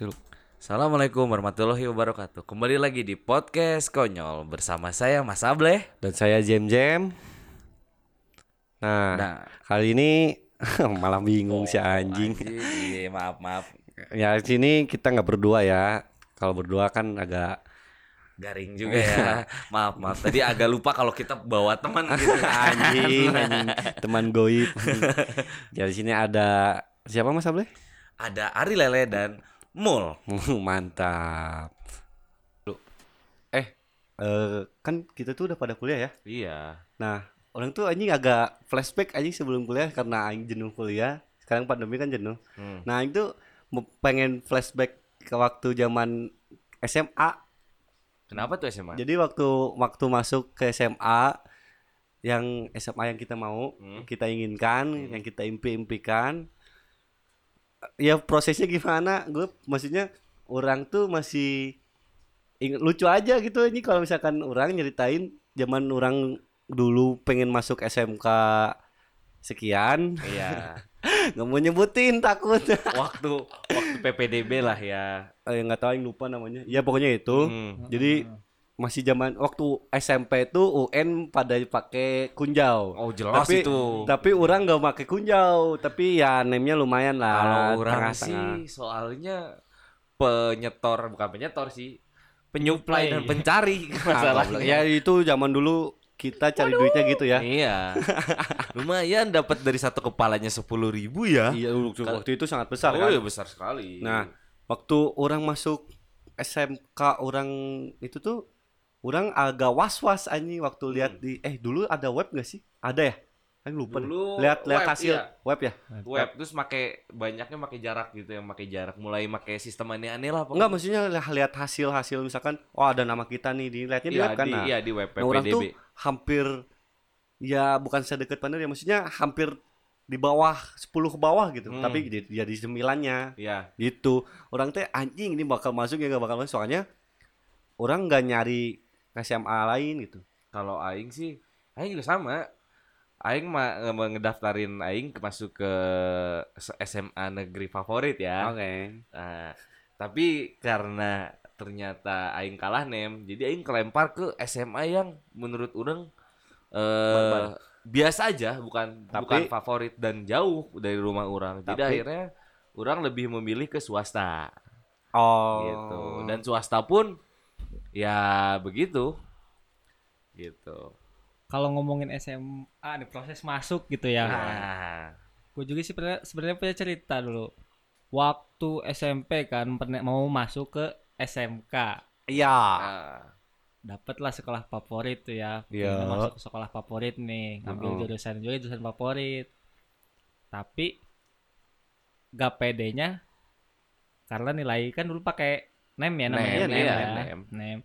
Tuh. Assalamualaikum warahmatullahi wabarakatuh. Kembali lagi di podcast konyol bersama saya Mas Ableh. Dan saya Jem Jem. Nah, Nah. kali ini malah bingung si anjing. Anjing, Iya, maaf maaf. Ya di sini kita nggak berdua ya. Kalau berdua kan agak Garing juga ya. maaf maaf. Tadi agak lupa kalau kita bawa teman gitu. anjing, anjing teman goib. ya di sini ada siapa Mas Ableh? Ada Ari Lele dan Mul. Mantap. Eh, eh, kan kita tuh udah pada kuliah ya. Iya. Nah, orang tuh anjing agak flashback anjing sebelum kuliah karena anjing jenuh kuliah. Sekarang pandemi kan jenuh. Hmm. Nah, itu pengen flashback ke waktu zaman SMA. Kenapa tuh SMA? Jadi waktu waktu masuk ke SMA yang SMA yang kita mau, Hmm. kita inginkan, yang kita impi-impikan. Ya prosesnya gimana? Gue maksudnya orang tuh masih ing- lucu aja gitu ini kalau misalkan orang nyeritain zaman orang dulu pengen masuk SMK sekian Iya. nggak mau nyebutin takut waktu waktu PPDB lah ya. eh nggak tahu yang lupa namanya ya pokoknya itu Hmm. jadi masih zaman waktu SMP itu UN pada pakai kunjau Oh jelas tapi itu. tapi orang nggak pakai kunjau tapi ya name-nya lumayan lah Kalau orang tengah-tengah. sih soalnya penyetor bukan penyetor sih penyuplai dan pencari Ah, masalahnya. ya itu zaman dulu kita cari duitnya gitu ya Iya. Lumayan dapat dari satu kepalanya sepuluh ribu ya. iya dulu waktu itu sangat besar oh kan iya besar sekali. Nah, waktu orang masuk SMK orang itu tuh orang agak was-was anjing waktu lihat di eh dulu ada web gak sih? Ada ya? Kan lupa. Dulu lihat lihat web, hasil iya. web ya? web terus make banyaknya make jarak gitu yang make jarak mulai make sistem aneh-aneh lah Enggak, maksudnya li- lihat hasil-hasil misalkan oh ada nama kita nih dilihatnya di Iya, web kan. di, Nah, iya di web nah, orang tuh hampir ya bukan sedekat pandemi ya maksudnya hampir di bawah 10 ke bawah gitu. Hmm. Tapi di, jadi sembilannya Iya. gitu orang teh anjing ini bakal masuk ya gak bakal masuk soalnya orang nggak nyari SMA lain gitu Kalau aing sih aing juga sama. Aing mah nge- ngedaftarin aing ke masuk ke SMA negeri favorit ya. oke Nah, tapi karena ternyata aing kalah nem, jadi aing kelempar ke SMA yang menurut orang eh biasa aja, bukan Tapi- bukan favorit dan jauh dari rumah orang. Jadi Tapi- akhirnya orang lebih memilih ke swasta oh gitu. Dan swasta pun ya begitu. Gitu. kalau ngomongin SMA di proses masuk gitu ya. Nah, Gue juga sih sebenarnya punya cerita dulu. Waktu SMP kan pernah mau masuk ke SMK. iya nah, Dapatlah sekolah favorit tuh ya. Iya. Masuk ke sekolah favorit nih, ngambil jurusan juga jurusan favorit. Tapi gak pedenya karena nilai kan dulu pakai nem ya namanya Nem, nem, iya, ya. nem. nem.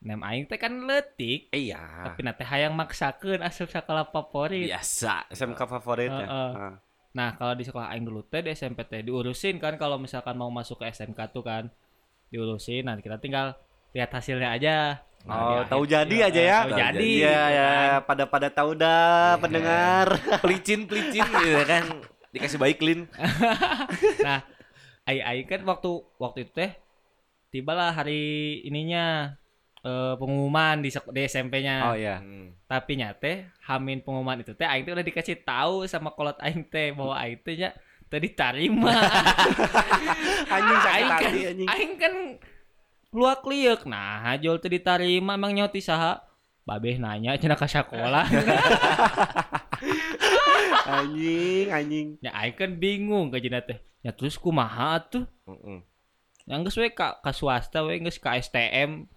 Nem aing teh kan letik, iya tapi nanti hayang maksakeun asup sekolah favorit. biasa. SMK favorit ya Heeh. Ah. Nah, kalau di sekolah aing dulu teh di SMP teh diurusin kan kalau misalkan mau masuk ke SMK tuh kan diurusin nanti kita tinggal lihat hasilnya aja. Nah, oh tahu jadi Iya, aja ya tahu jadi. iya gitu ya kan. pada pada tahu dah Iya. pendengar pelicin pelicin gitu kan dikasih baik clean Nah, ai ai kan waktu waktu itu teh tibalah hari ininya eh, pengumuman di, di SMP-nya. oh iya Hmm. Tapi nyate hamin pengumuman itu teh aing teh udah dikasih tahu sama kolot aing teh bahwa aing teh nya teu diterima. anjing sakit kan, anjing aing kan luak liuk nah jol teu diterima emang nyoti saha babeh nanya cenah ka sekolah anjing anjing ya aing kan bingung ka teh ya terus kumaha tuh. Yang geus we ka, ka swasta we geus ka STM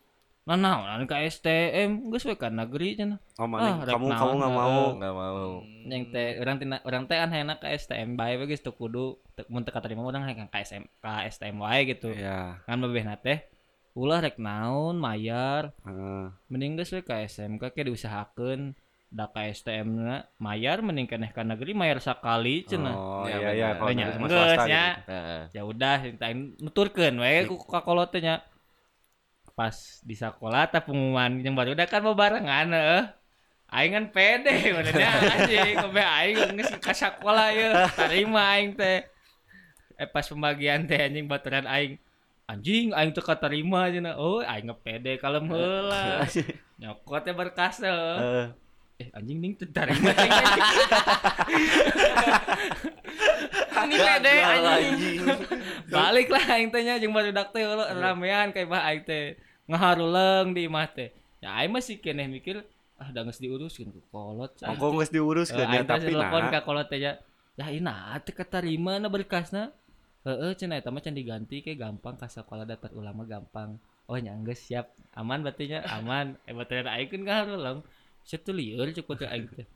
nah naon ka STM geus we ka negeri cenah. Oh mana Ah, kamu kamu nggak mau nggak mau. Yang teh urang tina urang teh kan hayangna ka STM bae we geus teu kudu mun teu katerima urang hayang ka SM ka STM wae gitu. Iya. Kan babeh na teh ulah rek naon mayar. Heeh. mending geus we ka SMK ke diusahakeun da STM na mayar mending keneh ka negeri mayar sakali cenah. Oh Ya, iya iya kalau Nya, dari sama swasta nya. gitu. Ya udah nuturkeun we ku ka kolot nya pas di sekolah teh pengumuman yang baru udah kan barengan heeh. Aing kan pede benernya anjing kobe aing geus ka sekolah ya. Tarima aing teh. Eh pas pembagian teh anjing baturan aing anjing aing teu katarima cenah. Oh aing ngepede kalem heula. Nyokotnya berkas. Eh, anjing tarima aing Ini pede anjing. balik lah aing teh nya jeung barudak teh heula ramean kayak bah aing teh. Ngaharuleung di imah teh. Ya aing masih keneh mikir ah da geus diuruskeun ku kolot cah. Ongko geus diurus Eh, ya tapi telepon nah. ka kolot teh ya ya ina teh katarima na berkasna heeh cenah eta mah can diganti ke gampang ka sekolah daftar ulama gampang. Oh nya geus siap. Aman berarti nya aman. Eh berarti aing kan ngaharuleung Situ lieur cek teh aing teh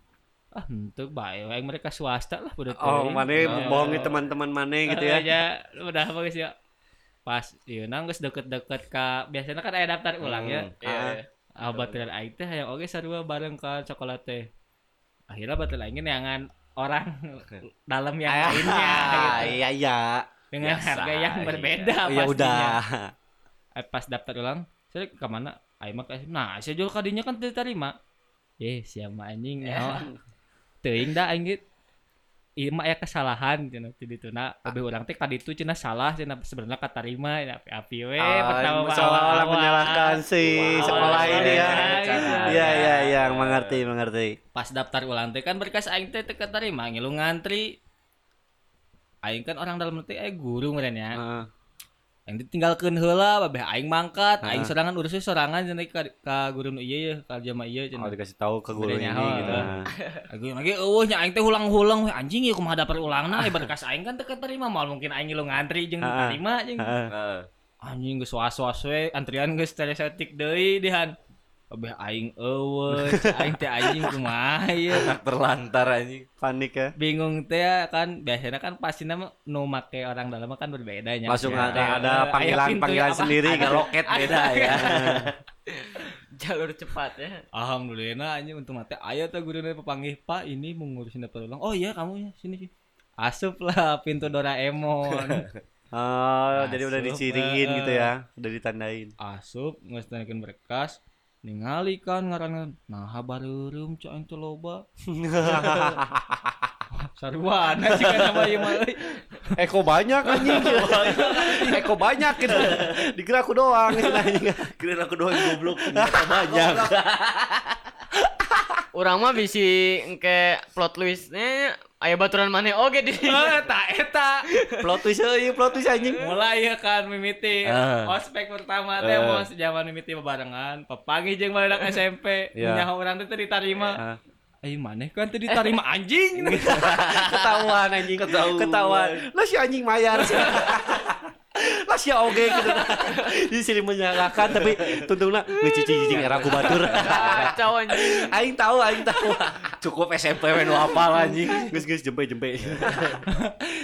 ah henteu bae aing mereka swasta lah udah Oh, mana bohongi teman-teman mana gitu ya. ya udah apa guys ya pas iya nang geus deket-deket ka biasanya kan aya daftar ulang ya Hmm. Iya. ah baterai aing teh hayang oge sarua bareng ka coklat teh akhirnya baterai aing neangan orang dalam yang lainnya gitu. Ah, iya iya. dengan harga yang iya. berbeda Ya pastinya. udah. Eh, pas daftar ulang saya ke mana aing mah kasih nah saya jual kadinya kan diterima eh siapa anjing ya teuing da aing gitu Iya mah aya kesalahan cenah di ditu na lebih urang teh kaditu cenah salah cenah sebenarnya katarima ya api api we Ah, pertama seolah-olah menyalahkan si sekolah iya, ini ya. iya, gitu. Iya iya iya, mengerti mengerti. pas daftar ulang teh kan berkas aing teh teu katarima ngilu ngantri aing kan orang dalam teh eh guru meureun ya Heeh. Yang ditinggalkeun heula babeh aing mangkat aing Heeh. sorangan urusnya sorangan cenah ka, ka guru nu ieu ya ka jama ieu Oh cenah dikasih tahu ke guru ini oh, gitu. Aku lagi eueuh nya aing teh ulang-ulang anjing ya kumaha dapet ulangna eh berkas aing kan teu katarima mal mungkin aing ngilu ngantri jeung Heeh. terima jeung. Heeh. anjing geus was-was we antrian geus telesetik deui dihan babeh aing eueuh aing teh anjing kumaha ieu Anak terlantar anjing. Panik ya. bingung teh ya kan biasanya kan pasti nama nu make orang dalam kan berbeda nya Langsung Ya, ada ada aya panggilan pintu panggilan apa? sendiri Ada loket beda ya. Jalur cepat ya. alhamdulillah anjing untuk mate aya tuh guru pepanggih pak ini mau ngurusin dapur ulang oh iya kamu ya sini sini asup lah pintu Doraemon Oh, jadi udah diciriin eh. gitu ya. Udah ditandain. asup ngesnaikeun berkas ningali kan ngaran nah cak aing teh loba sarwana jika nama ieu mah euy. Eko banyak anjing. Eko banyak gitu. Dikira aku doang. Kira aku doang goblok. Ternyata banyak. Orang mah bisa engke plot twistnya aya baturan maneh oge di Eh, eta eta Plot twist euy, plot twist anjing. mulai ya kan mimiti Ah. ospek pertama teh Ah. mau sejaman mimiti barengan pepangi jeung badak SMP Iya. nyaho urang teh teu ditarima Ah. Ayo maneh kan teu ditarima anjing Ketahuan anjing. Ketahuan. Ketahuan. Lah si anjing mayar. si oge gitu. Di sini menyalahkan tapi tuntungna ngecicing era aku batur. kacau anjing Aing tahu, aing tahu. Cukup SMP we nu apal anjing. Gus gus jempe jempe.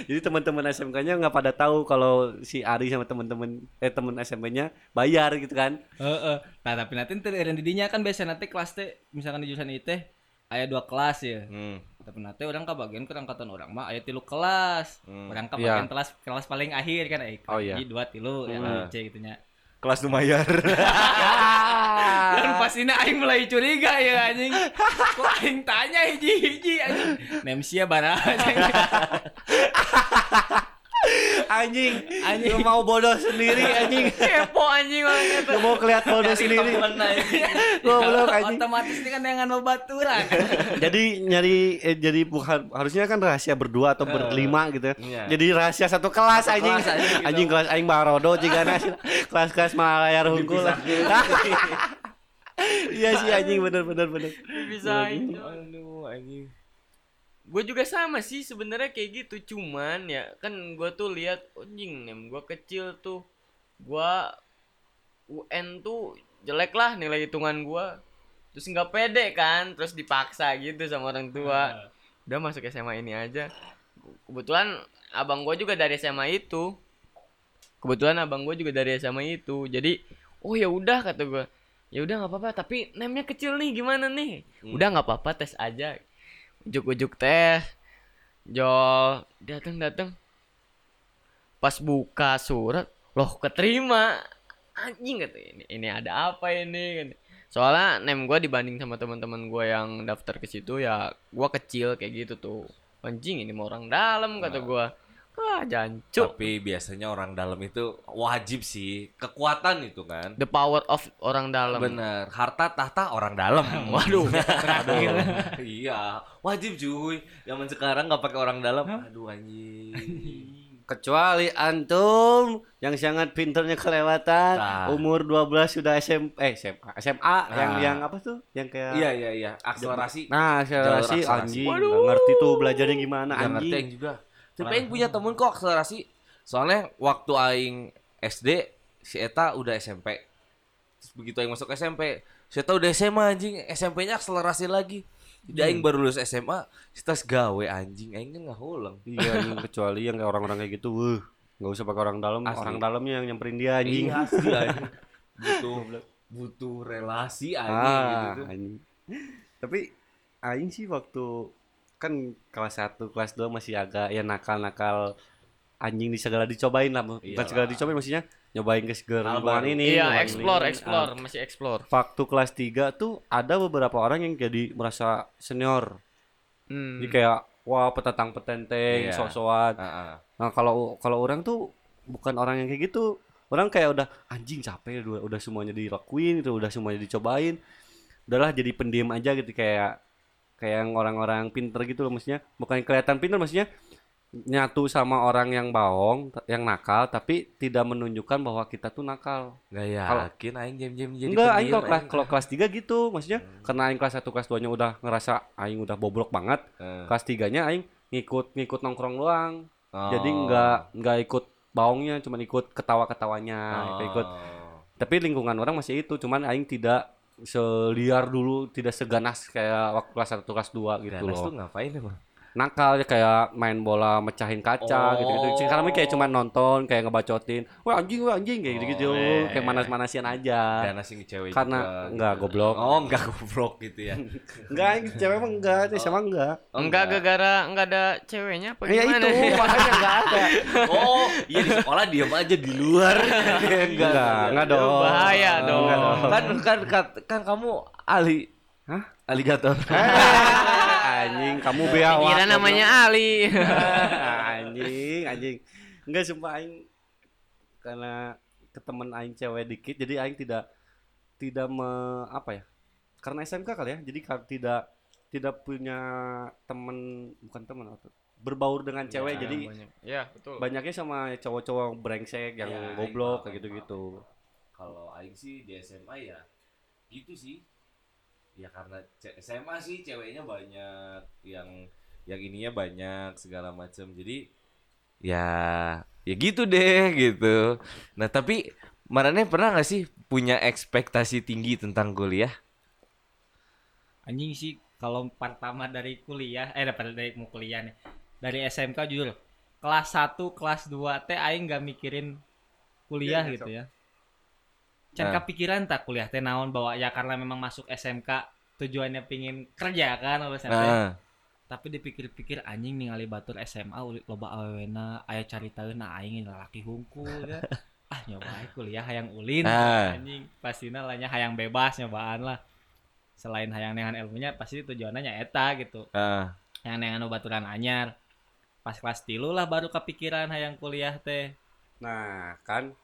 Jadi teman-teman SMK-nya nggak pada tahu kalau si Ari sama teman-teman eh teman SMP-nya bayar gitu kan. heeh nah tapi nanti teu eureun di dinya kan biasa nanti kelas teh misalkan di jurusan teh aya dua kelas ya Hmm. Tapi nanti orang kebagian ke angkatan orang mah aya tilu kelas Hmm. orang Iya. kebagian kelas kelas paling akhir kan eh Oh, iya. dua tilu ya Hmm. C gitu nya Kelas lumayan. Dan pas ini aing mulai curiga ya anjing. Kok aing tanya hiji-hiji anjing. Nemsia bara anjing. Anjing, anjing mau bodoh sendiri anjing. kepo anjing orang itu Lu mau kelihatan bodoh sendiri. Goblok anjing. Otomatis ini kan dengan babaturan. Jadi nyari eh, jadi bukan harusnya kan rahasia berdua atau berlima gitu. ya. Iya. Jadi rahasia satu kelas anjing. kelas anjing gitu. Anjing kelas aing barodo juga kelas-kelas malayar hungkul. Iya sih anjing bener bener bener. bisa itu Aduh anjing. Gue juga sama sih sebenarnya kayak gitu cuman ya kan gue tuh lihat anjing nem gue kecil tuh gue UN tuh jelek lah nilai hitungan gue terus nggak pede kan terus dipaksa gitu sama orang tua. Udah masuk SMA ini aja. Kebetulan abang gue juga dari SMA itu. Kebetulan abang gue juga dari SMA itu. Jadi oh ya udah kata gue ya udah nggak apa-apa tapi nemnya kecil nih gimana nih? Udah nggak apa-apa tes aja ujuk-ujuk tes jol datang datang pas buka surat loh keterima? Anjing kata ini ini ada apa ini? Soalnya nem gue dibanding sama teman-teman gue yang daftar ke situ ya gue kecil kayak gitu tuh. Anjing ini mau orang dalam kata gue Wah, jancuk. Tapi biasanya orang dalam itu wajib sih kekuatan itu kan. The power of orang dalam. Bener, harta tahta orang dalam. Waduh. Terakhir. iya, wajib cuy. Zaman sekarang nggak pakai orang dalam. Aduh anjing. Kecuali antum yang sangat pinternya kelewatan, Nah. umur 12 sudah SM eh SMA, SMA yang Nah. yang apa tuh? Yang kayak Iya iya iya, akselerasi. Nah, akselerasi akselerasi. anjing. Nggak ngerti tuh belajarnya gimana anjing. juga. Tapi aing punya temen kok akselerasi. Soalnya waktu aing SD si Eta udah SMP. Terus begitu aing masuk SMP, si Eta udah SMA anjing, SMP-nya akselerasi lagi. Jadi aing baru lulus SMA, kita gawe anjing, aing kan nggak ulang. Iya, anjing. kecuali yang kayak orang-orang kayak gitu, wuh, nggak usah pakai orang dalam, Asli. orang dalamnya yang nyamperin dia anjing. Iya, asli anjing. Butuh butuh relasi anjing ah, gitu tuh. anjing. Tapi aing sih waktu kan kelas 1, kelas 2 masih agak ya nakal-nakal anjing di segala dicobain lah. Bukan segala dicobain maksudnya nyobain ke segala lingkungan ini. Iya, explore, ini. explore, Ah, masih explore. waktu kelas 3 tuh ada beberapa orang yang jadi merasa senior. Hmm. Jadi kayak wah petetang petenteng, Iya. sok-sokan. Ah, ah. Nah, kalau kalau orang tuh bukan orang yang kayak gitu. Orang kayak udah anjing capek udah, udah semuanya dilakuin itu, udah semuanya dicobain. Udahlah jadi pendiam aja gitu kayak kayak yang orang-orang pinter gitu loh maksudnya. Bukan kelihatan pinter maksudnya nyatu sama orang yang bohong, yang nakal tapi tidak menunjukkan bahwa kita tuh nakal. Nggak yakin aing jam-jam jadi Enggak, aing kalau kelas kalau kelas 3 gitu, maksudnya karena aing kelas 1 kelas 2-nya udah ngerasa aing udah bobrok banget. Eh. Kelas 3-nya aing ngikut ngikut nongkrong doang. Oh. Jadi enggak enggak ikut baungnya, cuma ikut ketawa-ketawanya, Oh. ikut. Tapi lingkungan orang masih itu, cuman aing tidak seliar dulu, tidak seganas kayak waktu kelas 1 kelas 2 gitu Ganas tuh loh. ngapain emang? Nakal ya kayak main bola mecahin kaca Oh. gitu-gitu. Sekarang mah kayak cuma nonton, kayak ngebacotin, "Wah anjing, wah anjing" kayak gitu-gitu. Oh, kayak manas-manasin aja. Ganas yang cewek Karena juga, enggak, gitu. goblok. Oh, enggak goblok gitu ya. Enggak, cewek emang enggak, sama enggak. Enggak gara-gara enggak ada ceweknya apa Ya gimana? itu, makanya enggak ada. Oh, iya di sekolah diam aja di luar. Enggak, enggak dong. Bahaya dong. Enggak dong. Kan kan kan, kan kamu ali. Hah? Aligator. Anjing, kamu biawak. Kira namanya Ali. anjing, anjing. Enggak sumpah aing karena ke temen aing cewek dikit jadi aing tidak tidak me apa ya? Karena SMK kali ya. Jadi tidak tidak punya temen bukan teman atau berbaur dengan cewek Ya, jadi Ya, betul. banyaknya sama cowok-cowok brengsek yang Ya, goblok aing kayak gitu-gitu. Kalau aing sih di SMA ya gitu sih. Ya karena SMA sih ceweknya banyak yang yang ininya banyak segala macam. Jadi ya ya gitu deh gitu. Nah, tapi Marane pernah nggak sih punya ekspektasi tinggi tentang kuliah? Anjing sih kalau pertama dari kuliah, eh dapat dari mau kuliah nih. Dari SMK jujur kelas 1, kelas 2 teh aing nggak mikirin kuliah Iya, gitu ya. Can Nah. kepikiran tak kuliah teh naon bahwa ya karena memang masuk SMK tujuannya pingin kerja kan lulus SMP. Nah, Tapi dipikir-pikir anjing ningali batur SMA loba awena aya caritaeuna aing lalaki hungkul ya. ah nyoba kuliah hayang ulin Ah. anjing pastinya lahnya hayang bebas nyobaan lah selain hayang dengan ilmunya pasti tujuannya eta gitu ah, yang dengan baturan anyar pas kelas tilu lah baru kepikiran hayang kuliah teh Nah, kan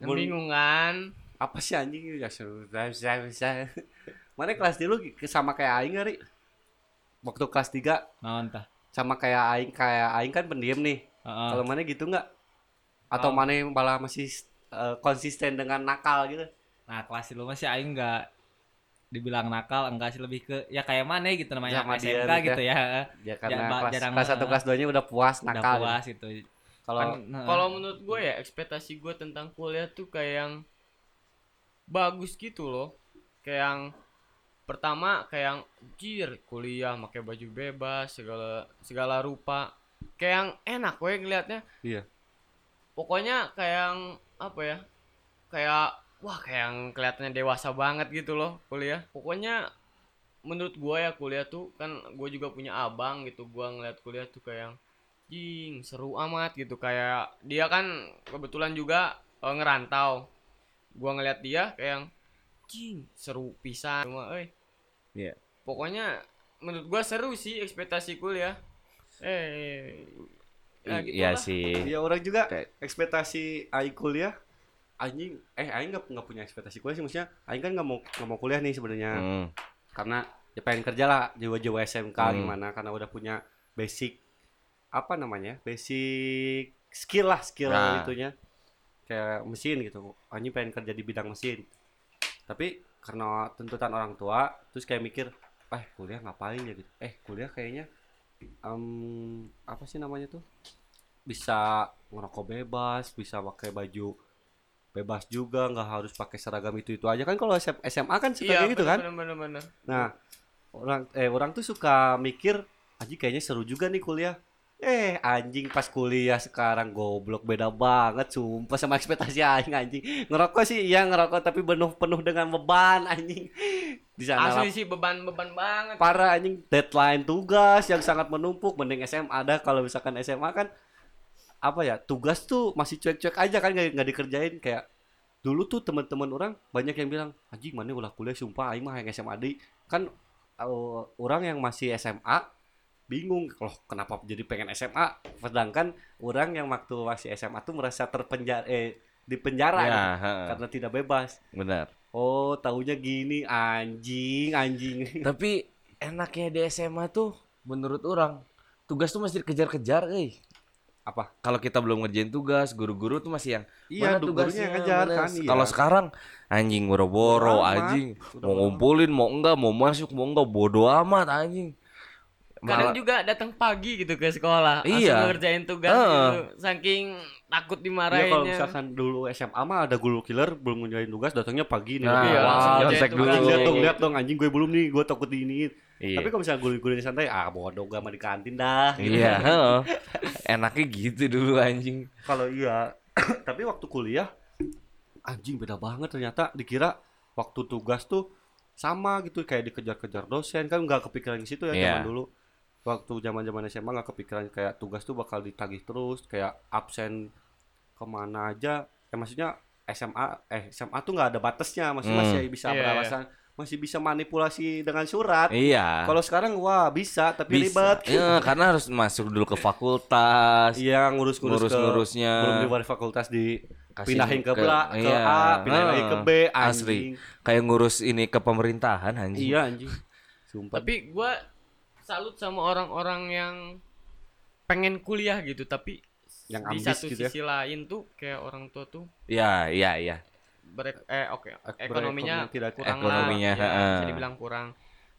Kebingungan. Apa sih anjing ya sudah bisa bisa mana kelas dulu sama kayak aing hari waktu kelas 3 naon tah? Sama kayak aing kayak aing kan pendiam nih. Heeh. kalau mana gitu nggak? Atau Oh. mana yang malah masih eh, konsisten dengan nakal gitu? Nah kelas tilu masih aing enggak dibilang nakal enggak sih. Lebih ke ya kayak mana gitu namanya Sama dia SMK gitu gitu ya. ya. Karena ba- kelas jarang kelas satu kelas duanya udah puas udah nakal puas gitu. kalau Kan. Kalau menurut gue ya ekspektasi gue tentang kuliah tuh kayak yang bagus gitu loh. Kayak yang pertama kayak yang jir kuliah pakai baju bebas segala segala rupa. Kayak yang enak gue ngelihatnya. Iya. Pokoknya kayak yang apa ya? Kayak wah kayak yang kelihatannya dewasa banget gitu loh kuliah. Pokoknya menurut gue ya kuliah tuh kan gue juga punya abang gitu gue ngeliat kuliah tuh kayak yang jing seru amat gitu kayak dia kan kebetulan juga eh, ngerantau gua ngeliat dia kayak yang jing seru pisan cuma euy Iya. pokoknya menurut gua seru sih ekspektasi kuliah eh Ya, gitu iya lah. sih. Iya orang juga Kayak- ekspektasi aing kuliah anjing eh aing nggak nggak punya ekspektasi kuliah sih maksudnya aing kan nggak mau nggak mau kuliah nih sebenarnya Hmm. karena ya pengen kerja lah jiwa-jiwa SMK Hmm. gimana karena udah punya basic apa namanya basic skill lah skill Nah. itunya kayak mesin gitu. Anjing pengen kerja di bidang mesin. Tapi karena tuntutan orang tua terus kayak mikir eh kuliah ngapain ya? gitu. Eh kuliah kayaknya em, apa sih namanya tuh? Bisa ngerokok bebas bisa pakai baju bebas juga nggak harus pakai seragam itu itu aja. Kan kalau SM SMA kan suka Iya, kayak gitu kan? bener, bener, bener. Nah, orang eh orang tuh suka mikir anjing kayaknya seru juga nih kuliah. Eh, anjing pas kuliah sekarang goblok beda banget sumpah sama ekspektasi aing anjing. Ngerokok sih iya ngerokok tapi penuh penuh dengan beban anjing. Di sana Asli sih beban-beban banget. para anjing deadline tugas yang sangat menumpuk mending SMA ada kalau misalkan SMA kan apa ya tugas tuh masih cuek-cuek aja kan nggak nggak dikerjain kayak dulu tuh teman-teman orang banyak yang bilang anjing mana ulah kuliah sumpah aing mah yang SMA di kan uh, orang yang masih SMA bingung loh kenapa jadi pengen SMA sedangkan orang yang waktu masih SMA tuh merasa terpenjara eh di penjara Ya, gitu, karena tidak bebas benar. oh taunya gini anjing anjing Tapi enaknya di SMA tuh menurut orang tugas tuh masih dikejar-kejar, eh. apa Kalau kita belum ngerjain tugas, guru-guru tuh masih yang Iya, mana yang ngejar mana?" kan, iya. Kalau sekarang anjing boro-boro anjing, mau ngumpulin mau enggak, mau masuk mau enggak bodo amat anjing. Kadang Malah- juga datang pagi gitu ke sekolah, Iya. langsung ngerjain tugas Heeh. gitu. Saking takut Iya kalau dimarahinnya. misalkan dulu SMA mah ada guru killer belum ngerjain tugas datangnya pagi nih Nah, iya, wah, ngerjain cek tugas. dulu. Lihat dong, Iya, lihat dong anjing gue belum nih, gue takut diiniin. Iya. Tapi kalau misalnya guru-gurunya santai, ah bodoh gak mau di kantin dah. gitu. Iya. Enaknya gitu dulu anjing. Kalau iya, tapi waktu kuliah anjing beda banget ternyata dikira waktu tugas tuh sama gitu kayak dikejar-kejar dosen kan nggak kepikiran ke situ ya Iya. zaman dulu. Waktu zaman-zaman SMA nggak kepikiran kayak tugas tuh bakal ditagih terus kayak absen ke mana aja. Eh maksudnya SMA eh SMA tuh nggak ada batasnya, masih Hmm. masih bisa Iya, beralasan, masih bisa manipulasi dengan surat. Iya. Kalau sekarang wah bisa tapi bisa. ribet. Iya, karena harus masuk dulu ke fakultas. Iya ngurus-ngurus ke Ngurus-ngurusnya. belum di luar fakultas di Kasih pindahin ke, ke- bela, ke iya. A, pindahin lagi ke Heeh. B, Asli. anjing. Kayak ngurus ini ke pemerintahan anjing. Iya anjing. Sumpah. Tapi gua salut sama orang-orang yang pengen kuliah gitu, tapi Yang di satu gitu ya. sisi lain tuh kayak orang tua tuh Iya, iya, iya. ber eh oke Ek- ekonominya tidak- kurang Ekonominya, lah, ya, heeh. bisa dibilang kurang.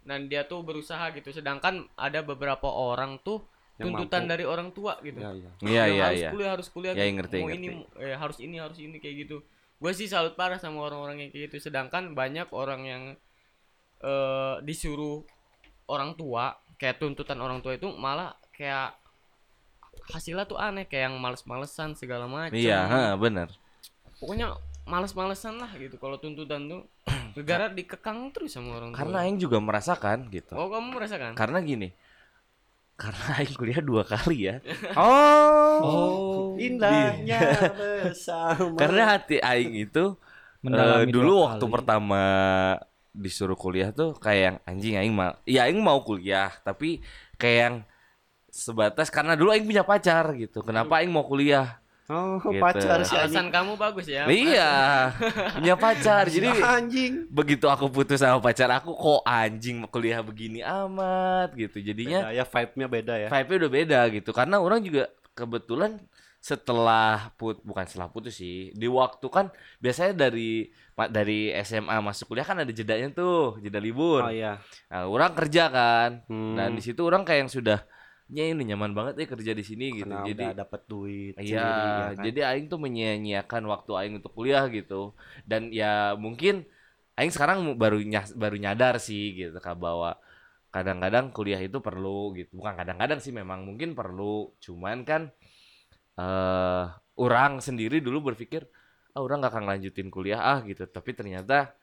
Dan dia tuh berusaha gitu, sedangkan ada beberapa orang tuh Yang tuntutan mampu. dari orang tua gitu. Iya, iya. Iya, iya, harus iya. kuliah harus kuliah Ya, gitu. ngerti, mau ngerti. ini eh, harus ini harus ini kayak gitu gue sih salut parah sama orang-orang yang kayak gitu sedangkan banyak orang yang eh disuruh orang tua kayak tuntutan orang tua itu malah kayak hasilnya tuh aneh kayak yang males-malesan segala macam Iya, heeh, bener. pokoknya males-malesan lah gitu kalau tuntutan tuh negara dikekang terus sama orang tua Karena aing juga merasakan gitu. oh kamu merasakan Karena gini. Karena aing kuliah dua kali ya. Oh, indahnya bersama. Karena hati aing itu eh, dulu waktu kali. pertama disuruh kuliah tuh kayak yang anjing aing mau ya aing mau kuliah tapi kayak yang sebatas karena dulu aing punya pacar gitu kenapa aing mau kuliah oh, Gitu. pacar si anjing. alasan kamu bagus ya iya punya pacar jadi anjing. begitu aku putus sama pacar aku kok anjing mau kuliah begini amat gitu jadinya Beda ya vibe-nya beda ya. vibe-nya udah beda gitu karena orang juga kebetulan setelah put bukan setelah putus sih di waktu kan biasanya dari dari SMA masuk kuliah kan ada jedanya tuh jeda libur Oh iya. nah, orang kerja kan Hmm. dan di situ orang kayak yang sudah ya ini nyaman banget ya kerja di sini gitu Karena jadi dapat duit Iya, ya kan? jadi aing tuh menyia-nyiakan waktu aing untuk kuliah gitu. Dan ya mungkin aing sekarang baru nyas- baru nyadar sih gitu Kak bahwa kadang-kadang kuliah itu perlu gitu. Bukan kadang-kadang sih memang mungkin perlu, cuman kan eh orang sendiri dulu berpikir ah orang gak akan lanjutin kuliah ah gitu. Tapi ternyata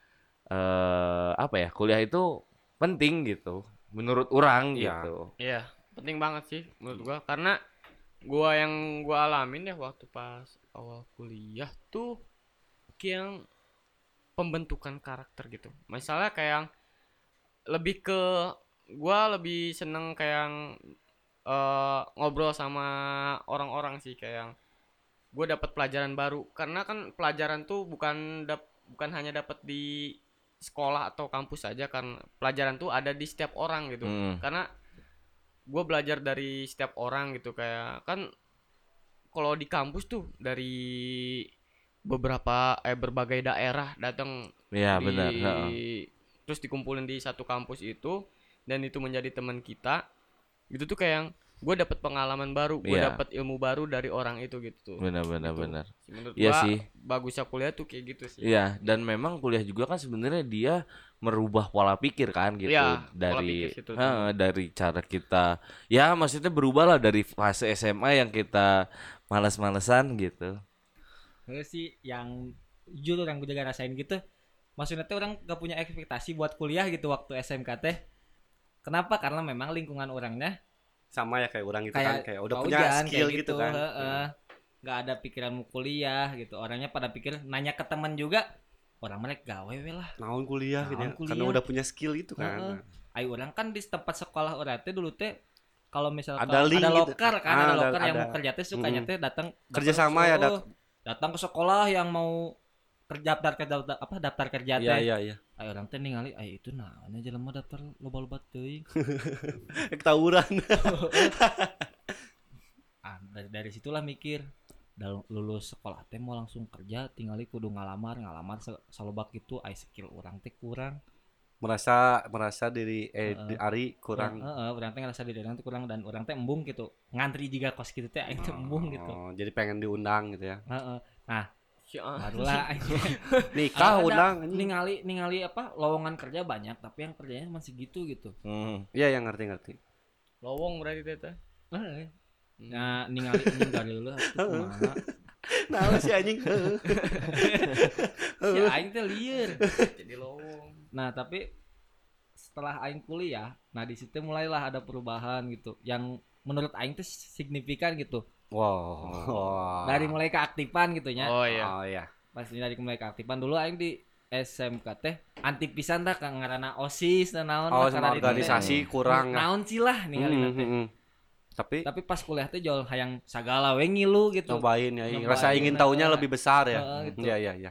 eh apa ya? Kuliah itu penting gitu menurut orang Iya. gitu. Iya, penting banget sih menurut gua karena gua yang gua alamin ya waktu pas awal kuliah tuh kayak yang pembentukan karakter gitu. Misalnya kayak yang lebih ke gua lebih seneng kayak eh, ngobrol sama orang-orang sih kayak yang gue dapat pelajaran baru karena kan pelajaran tuh bukan dap- bukan hanya dapat di sekolah atau kampus saja kan pelajaran tuh ada di setiap orang gitu Hmm. karena gue belajar dari setiap orang gitu kayak kan kalau di kampus tuh dari beberapa eh berbagai daerah datang Iya di- benar. terus dikumpulin di satu kampus itu dan itu menjadi teman kita gitu tuh kayak yang gue dapat pengalaman baru gue Iya. dapat ilmu baru dari orang itu gitu Benar benar Gitu. benar. menurut Iya gua sih. bagusnya kuliah tuh kayak gitu sih Iya, dan memang kuliah juga kan sebenarnya dia merubah pola pikir kan gitu pola dari pikir dari cara kita ya maksudnya berubah lah dari fase SMA yang kita malas-malesan gitu. Gue sih yang jujur yang gue juga rasain gitu maksudnya tuh orang gak punya ekspektasi buat kuliah gitu waktu SMK teh kenapa karena memang lingkungan orangnya Sama ya kayak orang itu kayak kan kayak udah punya Ujan, skill kayak gitu, kan. heeh. nggak ada pikiran mau kuliah gitu orangnya pada pikir nanya ke teman juga orang mereka gawe we lah Naon kuliah gitu ya. Naon Karena kuliah. udah punya skill itu kan. ayo orang kan di tempat sekolah orang teh dulu teh kalau misalkan Ada ada, link gitu. loker kan Ah, ada ada- loker yang ada. mau kerja teh sukanya teh datang Kerja sama ya, dat- datang ke sekolah yang mau daftar kerja daftar- apa daftar kerja Iya teh iya iya. ayo orang teh ningali ayo itu naonnya jelema daftar loba-loba teuing Ketawuran. ah dari, dari situlah mikir Dal- lulus sekolah teh mau langsung kerja tinggali kudu ngalamar ngalamar se- salobak gitu ai skill orang teh kurang merasa merasa diri eh Heeh. di Ari kurang. Heeh, orang teh ngerasa diri orang teh kurang dan orang teh embung gitu ngantri juga kos gitu teh aing teh embung gitu Oh, jadi pengen diundang gitu ya. Heeh. Ya, barulah aing Nikah anjing. ningali ningali apa lowongan kerja banyak tapi yang kerjanya masih gitu gitu Hmm. Iya yang ngerti-ngerti. lowong berarti teh teh Heeh. nah ningali anjing dari dulu atuh kumaha Nah, si anjing. si aing teh lieur jadi lowong Nah, tapi setelah aing kuliah, nah di situ mulailah ada perubahan gitu yang menurut aing tuh signifikan gitu. Wow. Dari mulai keaktifan gitu nya. oh iya Oh iya. Pas dari mulai keaktifan dulu aing di SMK teh anti pisan dah kang ngaranna OSIS dan naon Oh karena teh. organisasi kurang. ya. Naon sih lah ningali teh. hmm, hmm. Tapi Tapi pas kuliah teh jual hayang sagala we ngilu gitu. cobain ya, Nyobain, rasa ingin tahunya heeh. lebih besar ya. Heeh, gitu. Iya iya iya.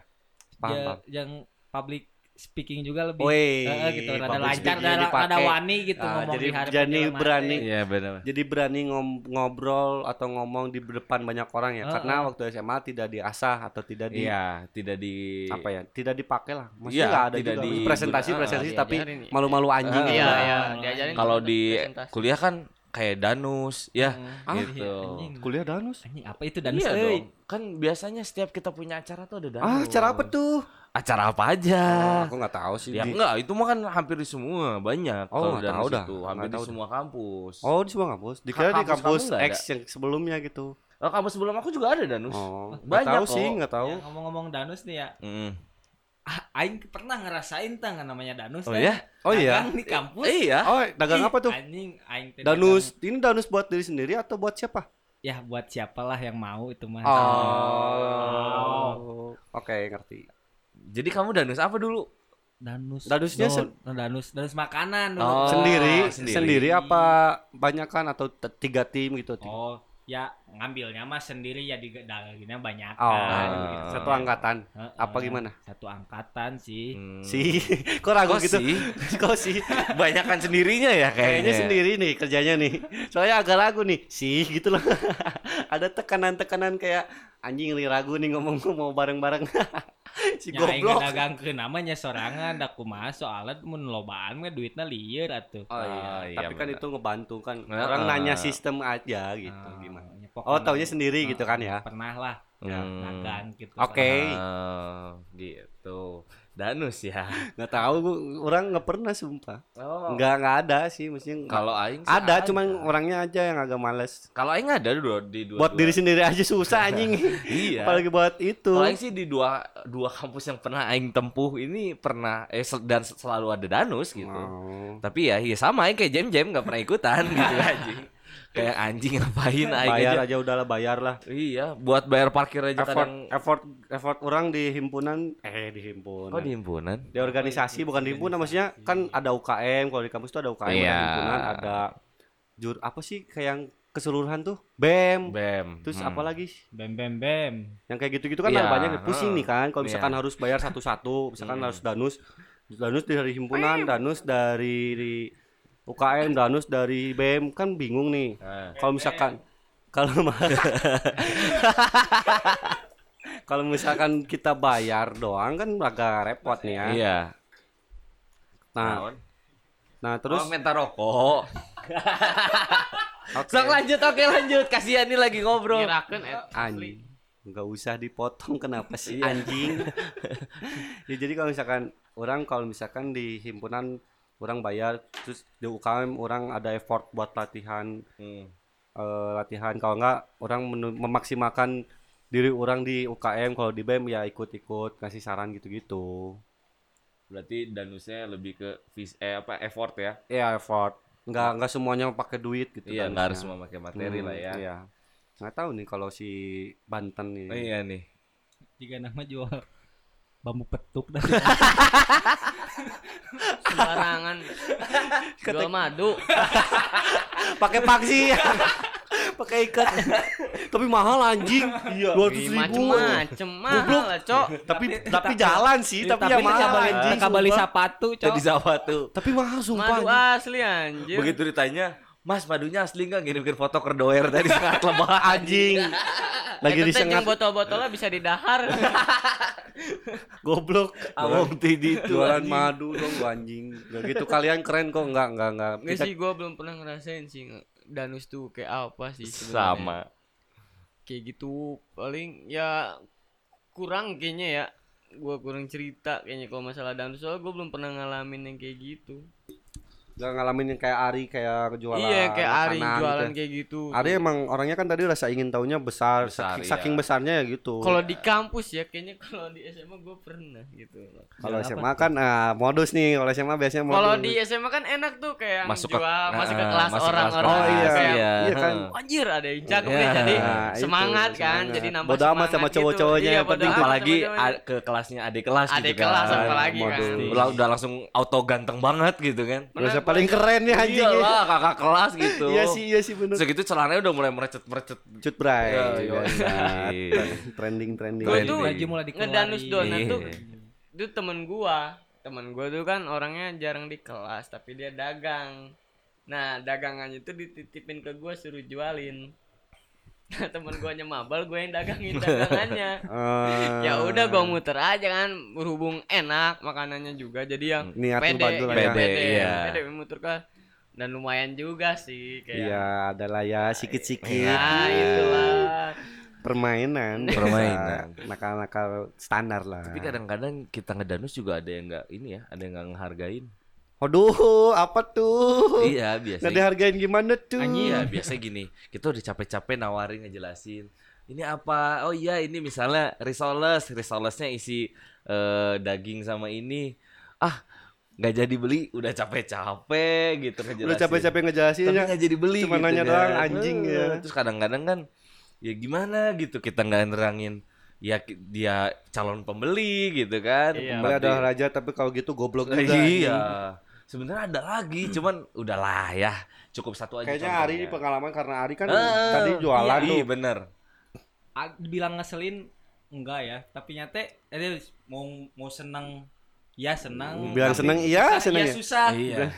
Paham Ya, paham. yang public speaking juga lebih Woi, Heeh, gitu rada lancar speaking-nya rada, wani gitu Ah, ngomong jadi di hadapan jadi berani. teh. Iya benar. Jadi berani ngom- ngobrol atau ngomong di depan banyak orang ya, Heeh. karena waktu SMA tidak diasah atau tidak di Iya, tidak di apa ya, tidak dipakai lah. Iya, Maksudnya nggak ada tidak juga di- presentasi Ah, presentasi tapi diajarin ya. malu-malu anjing. Ah, gitu. iya Ah, iya mulai. diajarin Kalau di presentasi. kuliah kan kayak danus ya Ah, gitu. iya, anjing. Kuliah danus. Anjing, apa itu danus iya dong. Kan biasanya setiap kita punya acara tuh ada danus. Ah, cara apa tuh? Acara apa aja? Oh, aku nggak tahu sih. Ya Di- enggak, itu mah kan hampir di semua, banyak. Oh, nggak tahu dah. hampir di semua kampus. Oh, di semua kampus. Dikira di Kampus kampus X ada? yang sebelumnya gitu. Oh, kampus sebelum aku juga ada danus. Oh, nggak Banyak tahu kok. sih, nggak tahu. Ya, ngomong-ngomong danus nih ya. Mm. Ah, aing pernah ngerasain tang namanya danus Oh teh. ya? Oh iya. Dagang di kampus. Iya. Oh, dagang Ih, apa tuh? Anjing, aing teh Danus. Ini danus buat diri sendiri atau buat siapa? dagang- Ya buat siapalah yang mau itu mah. Oh. Oke, ngerti. Jadi kamu danus apa dulu? Danus. Danusnya do- sen- danus danus makanan dulu. Oh, sendiri, sendiri. sendiri, apa banyak kan atau tiga tim gitu? Tiga- Oh, ya ngambilnya mah sendiri ya di dagangnya banyak Oh, kan. satu angkatan. Heeh. Apa gimana? Satu angkatan sih. Hmm. Si, kok ragu Kok gitu? sih? Kok sih? Banyakan sendirinya ya kayaknya. Kayaknya sendiri nih kerjanya nih. Soalnya agak ragu nih. Sih gitu loh. Ada tekanan-tekanan kayak anjing nih ragu nih ngomong mau bareng-bareng. si Ya goblok. dagang ke namanya sorangan da kumaha soalnya mun lobaan mah duitna lieur atuh. Oh iya, Ah, iya, tapi kan itu ngebantu kan. Orang nanya sistem aja gitu Ah, gimana. ya Oh, pokoknya- taunya sendiri gitu kan ya. Pernah lah Ya. Hmm. dagang gitu. Oke. Ah, gitu. Danus ya. Nggak tahu gua orang nggak pernah sumpah. Oh. Nggak nggak ada sih mestinya. Kalau aing sih ada, cuman orangnya aja yang agak males. Kalau aing ada dua di dua. Buat diri sendiri aja susah anjing. Iya. Apalagi buat itu. Kalau aing sih di dua dua kampus yang pernah aing tempuh ini pernah eh sel- dan selalu ada danus gitu. Oh. Tapi ya, ya sama aing kayak jam-jam nggak pernah ikutan gitu anjing. Kayak anjing ngapain aing bayar aja. aja udahlah bayar lah. Iya, buat bayar parkir aja Effort kadang effort effort orang di himpunan eh di himpunan. Oh, di himpunan. di organisasi bukan di himpunan maksudnya kan ada UKM kalau di kampus tuh ada UKM ada Iya. himpunan ada jur apa sih kayak yang keseluruhan tuh BEM. Bem. Terus Hmm. apa lagi? Bem bem bem. Yang kayak gitu-gitu kan Iya, ada banyak pusing nih kan. Kalau Iya. misalkan harus bayar satu-satu, misalkan Hmm. harus danus, danus dari himpunan, danus dari UKM, danus dari BEM kan bingung nih. Nah, Kalau misalkan kalau kalau misalkan kita bayar doang kan agak repot nih ya. Iya. Nah, nah terus oh, minta rokok. oke. Sok lanjut, oke lanjut. Kasihan nih lagi ngobrol. Kirakan et anjing nggak usah dipotong kenapa sih Iya. anjing ya jadi kalau misalkan orang kalau misalkan di himpunan orang bayar terus di UKM orang ada effort buat latihan Hmm. eh, latihan kalau enggak orang memaksimalkan diri orang di UKM kalau di BEM ya ikut-ikut kasih saran gitu-gitu Berarti danusnya lebih ke vis eh apa effort ya? ya effort nggak nggak semuanya pakai duit gitu iya, kan nggak harus semua pakai materi Hmm, lah ya. iya nggak tahu nih kalau si Banten nih Oh, iya nih. Jika nama jual bambu petuk dan sembarangan. Jual madu. pakai paksi pakai ikat tapi mahal anjing iya dua Ih, ribu Macem-macem mahal lah, Cok. tapi tapi jalan sih tapi, tapi ya mahal anjing beli sumpah. sepatu, cok. Jadi tuh. tapi mahal sumpah Madu anjing. asli anjir. Begitu ditanya, Mas madunya asli nggak? Ngirim foto ke doer tadi. Sangat lebah anjing. Lagi jeung disengat. botol-botolnya bisa didahar. goblok. Awam tidi itu jualan anjing. madu dong gua anjing. Gak gitu. Kalian keren kok. Enggak enggak enggak Nggak Kita- sih, gue belum pernah ngerasain sih danus tuh kayak apa sih sebenarnya. sama. Kayak gitu. Paling ya kurang kayaknya ya. Gua kurang cerita kayaknya kalau masalah danus. Soalnya gue belum pernah ngalamin yang kayak gitu. Gak ngalamin yang kayak Ari kayak jualan iya, kayak Ari makanan jualan gitu. kayak gitu. Ari emang orangnya kan tadi rasa ingin taunya besar, Besar, saking, iya. saking besarnya ya gitu. Kalau di kampus ya kayaknya kalau di SMA gue pernah gitu. Kalau SMA kan ah, modus nih, kalau SMA biasanya modus. Kalau di SMA kan enak tuh kayak Masuk ke- jual masuk ke ah, kelas masuk kelas orang-orang. Oh iya, kayak, iya. iya kan. Anjir ada yang jago Iya. nih jadi Nah, itu, semangat kan semangat. jadi nambah Bodo amat semangat sama gitu. cowok-cowoknya, Iya, yang bodo penting amat sama apalagi ke kelasnya adik kelas Adik gitu kelas kan. apalagi kan. udah langsung auto ganteng banget gitu kan. Paling keren nih anjing. Iya lah kakak kelas gitu. Iya sih, iya sih bener. Segitu celananya udah mulai merecet-merecet. Cut bray. Iya, iya. Iya. Trending trending. Gua tuh Baju mulai dikeluarin. ngedanus donat tuh Iya. itu temen gua temen gua tuh kan orangnya jarang di kelas tapi dia dagang nah dagangannya tuh dititipin ke gua suruh jualin nah temen gua mabal gua yang dagangin dagangannya Eh, ya udah gua muter aja kan berhubung enak makanannya juga jadi yang Niat pede bantu lah gitu, ya. Pede, pede, iya. pede muter kan dan lumayan juga sih kayak Iya, adalah ya sikit-sikit nah Iya. itulah permainan. Permainan. Nakal-nakal standar lah. Tapi kadang-kadang kita ngedanus juga ada yang nggak ini ya, ada yang nggak ngehargain. Aduh, apa tuh? Iya, biasa. Nggak dihargain gimana tuh? Iya, biasa gini. Kita udah capek-capek nawarin ngejelasin. Ini apa? Oh iya, ini misalnya risoles. Risolesnya isi eh, daging sama ini. Ah, nggak jadi beli. Udah capek-capek gitu ngejelasin. Udah capek-capek ngejelasin Tapi ya. nggak jadi beli. Cuma gitu nanya kan. doang, anjing, Eh, ya. Terus kadang-kadang kan, ya gimana gitu kita nggak nerangin. Ya dia calon pembeli gitu kan. Iya. Tapi- adalah raja tapi kalau gitu goblok juga. iya. Sebenarnya ada lagi, cuman udahlah ya. Cukup satu aja. Kayaknya Ari contohnya. pengalaman karena Ari kan Eh, tadi jualan iya, tuh. Iya bener. Dibilang ngeselin enggak ya tapi nyate eh, mau mau seneng ya seneng Bilang tapi seneng, iya, iya ya? susah Iya.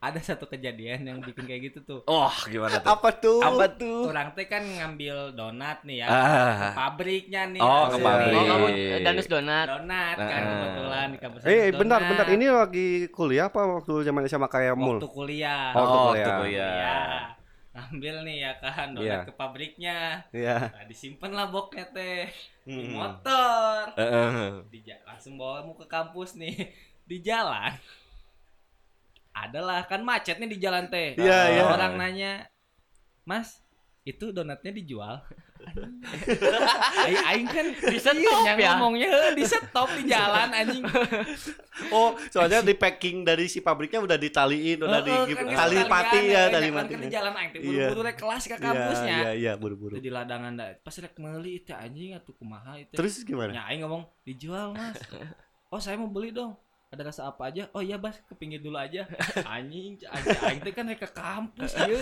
ada satu kejadian yang bikin kayak gitu tuh Oh, gimana tuh? Apa tuh? Apa tuh? orang teh kan ngambil donat nih ya Ah. ke pabriknya nih Oh, ke pabrik. oh nih. kamu danus donat donat kan Ah. kebetulan di kampus Eh, bentar, bentar. Ini lagi kuliah apa waktu zaman SMA kayak mul? waktu kuliah Oh, waktu Oh, kuliah. waktu kuliah. Iya. Ngambil nih ya kan donat Iya. ke pabriknya Iya. nah, disimpan lah boknya teh di Hmm. motor Heeh. di ja- langsung bawa mau ke kampus nih di jalan adalah kan macet nih di jalan teh Iya, Ada iya. orang nanya mas itu donatnya dijual aing, aing kan Di stop yang ya? ngomongnya "Heh, di stop di jalan anjing Oh, soalnya di packing dari si pabriknya udah ditaliin, udah di kan tali pati ya, tali mati. kan di jalan aing teh Iya. buru-buru rek kelas ke kampusnya Iya, iya, buru-buru. itu di ladangan dah pas rek meuli itu anjing atuh kumaha itu Terus gimana? Ya, aing ngomong dijual mas. Oh saya mau beli dong. ada rasa apa aja oh iya bas ke pinggir dulu aja anjing anjing aing teh kan ke kampus ieu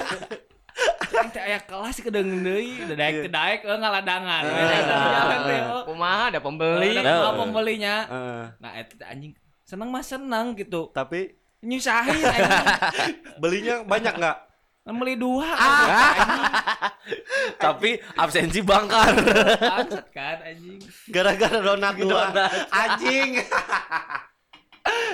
aing teh aya kelas kedeung deui udah daek teh daek eh, ngaladangan. Eh, eh. oh. kumaha ada Beli pembeli Nah. pembelinya. Heeh. nah eta teh anjing seneng mah seneng gitu. Tapi nyusahin belinya banyak nggak? Beli dua. Tapi absensi bangkar. bangsat kan anjing. Gara-gara donat doang anjing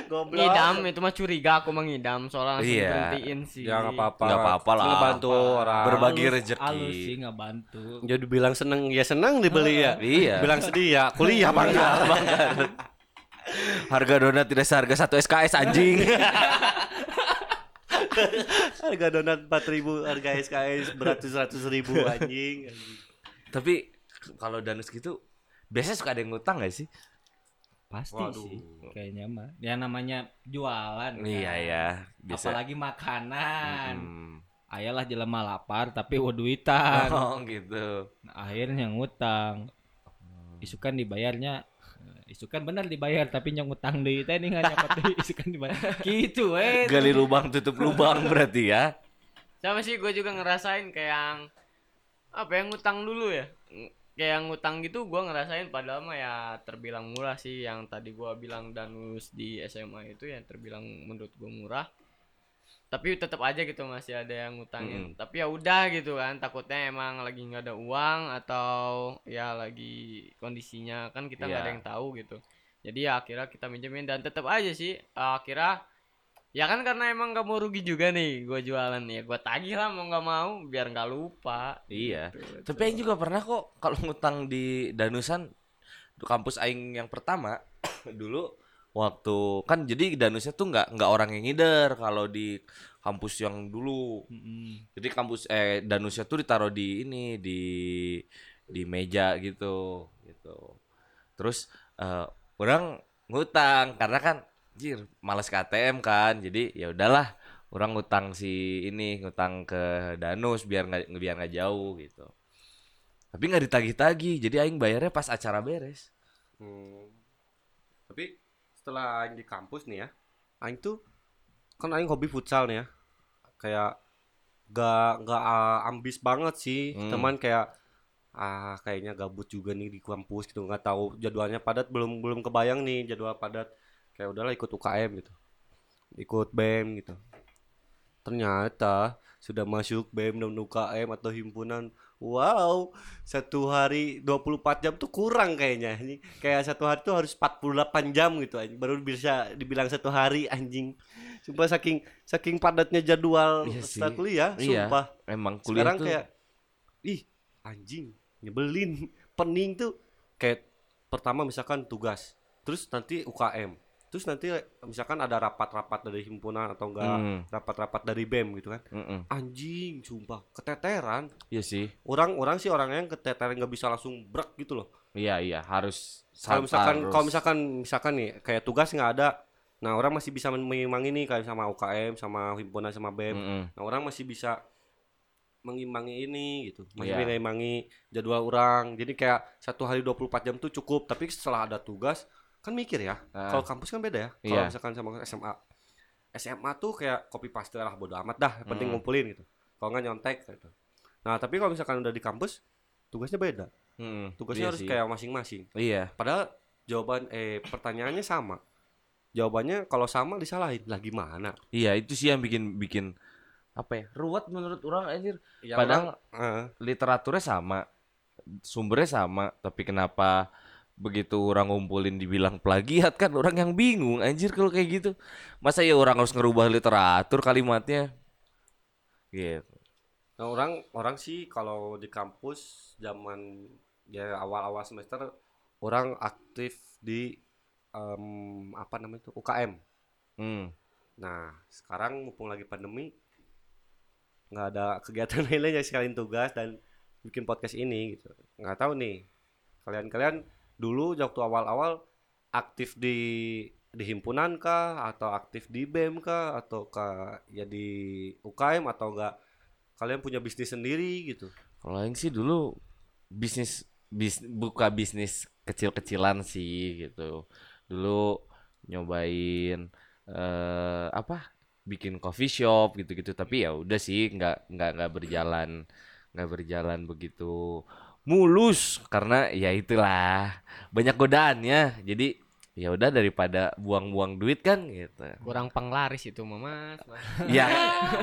goblok ngidam itu mah curiga aku mengidam soalnya langsung Iya. berhentiin sih ya nggak apa-apa Nggak apa-apa lah. ngebantu orang Berbagi rezeki. halus sih nggak bantu jadi bilang seneng ya seneng dibeli ya Iya. bilang sedih ya kuliah bangga Harga donat tidak seharga satu SKS anjing. harga donat empat ribu harga SKS beratus ratus ribu anjing, anjing. Tapi kalau danus gitu biasanya suka ada yang ngutang gak sih? Pasti Waduh. sih kayaknya mah ya namanya jualan kan. Iya ya, bisa. apalagi makanan Mm. ayalah jelema lapar tapi wa duitan Oh gitu. Nah, akhirnya ngutang isukan dibayarnya eh, isukan benar dibayar tapi yang ngutang deui teh nih nyokot isukan dibayar gitu we Gali lubang tutup lubang berarti ya. sama sih gue juga ngerasain kayak yang apa yang ngutang dulu ya kayak yang ngutang gitu gue ngerasain padahal mah ya terbilang murah sih. Yang tadi gue bilang danus di SMA itu yang terbilang menurut gue murah. Tapi tetap aja gitu masih ada yang ngutangin. Tapi ya udah gitu kan takutnya emang lagi nggak ada uang atau ya lagi kondisinya kan kita nggak ada Iya. yang tahu gitu. Jadi ya akhirnya kita minjemin dan tetap aja sih akhirnya ya kan karena emang gak mau rugi juga nih gue jualan ya gue tagih lah mau nggak mau biar nggak lupa Iya. Gitu. Tapi Aing juga pernah kok kalau ngutang di Danusan kampus Aing yang pertama dulu waktu kan jadi Danusnya tuh nggak nggak orang yang ngider kalau di kampus yang dulu. Mm-mm. Jadi kampus eh Danusnya tuh ditaruh di ini di di meja gitu gitu. Terus eh, orang ngutang karena kan anjir males ke ATM kan. Jadi ya udahlah orang ngutang si ini ngutang ke Danus biar nggak biar nggak jauh gitu. Tapi nggak ditagih-tagih. Jadi aing bayarnya pas acara beres. Hmm. Tapi setelah aing di kampus nih ya, aing tuh kan aing hobi futsal nih ya. Kayak gak gak ah, ambis banget sih, Hmm. teman kayak ah kayaknya gabut juga nih di kampus gitu nggak tahu jadwalnya padat belum belum kebayang nih jadwal padat kayak udahlah ikut UKM gitu. Ikut BEM gitu. Ternyata sudah masuk BEM dan UKM atau himpunan wow satu hari 24 jam tuh kurang kayaknya ini kayak satu hari tuh harus 48 jam gitu anjing. Baru bisa dibilang satu hari anjing. Sumpah saking saking padatnya jadwal Iya setelah kuliah Iya. sumpah. Emang kuliah sekarang tuh kayak ih anjing nyebelin pening tuh. Kayak pertama misalkan tugas terus nanti UKM terus nanti misalkan ada rapat-rapat dari himpunan atau enggak Hmm, rapat-rapat dari BEM gitu kan. Mm-mm. anjing sumpah keteteran. Iya sih. orang-orang sih orangnya yang keteteran nggak bisa langsung brek gitu loh. Iya iya harus kalau misalkan kalau misalkan misalkan nih kayak tugas nggak ada. Nah orang masih bisa mengimbangi nih kayak sama UKM sama himpunan sama BEM. Mm-mm. Nah orang masih bisa mengimbangi ini gitu. Masih Iya. mengimbangi jadwal orang. Jadi kayak satu hari 24 jam tuh cukup. Tapi setelah ada tugas Kan mikir ya Ah. Kalau kampus kan beda ya Kalau Iya. misalkan sama SMA SMA tuh kayak copy paste lah bodo amat dah yang Penting Hmm. ngumpulin gitu Kalau nggak nyontek gitu Nah tapi kalau misalkan udah di kampus Tugasnya beda Mm-mm. Tugasnya Iya harus sih. kayak masing-masing Iya. Padahal jawaban eh pertanyaannya sama Jawabannya kalau sama disalahin Lah gimana Iya itu sih yang bikin bikin apa ya ruwet menurut orang anjir ya, Padahal- orang, eh, literaturnya sama sumbernya sama tapi kenapa begitu orang ngumpulin dibilang plagiat kan orang yang bingung anjir kalau kayak gitu masa ya orang harus ngerubah literatur kalimatnya gitu Nah, orang orang sih kalau di kampus zaman ya awal-awal semester orang aktif di em, apa namanya itu UKM. hmm. Nah, sekarang mumpung lagi pandemi nggak ada kegiatan lainnya sekalian tugas dan bikin podcast ini gitu. Nggak tahu nih. Kalian-kalian dulu waktu awal-awal aktif di di himpunan kah atau aktif di BEM kah atau kah ya di UKM atau enggak kalian punya bisnis sendiri gitu. kalau yang sih dulu bisnis bis buka bisnis kecil-kecilan sih gitu dulu nyobain eh apa bikin coffee shop gitu-gitu tapi ya udah sih nggak nggak nggak berjalan nggak berjalan begitu mulus. Karena ya itulah banyak godaannya. Jadi ya udah daripada buang-buang duit kan gitu. Kurang penglaris itu Mas. ya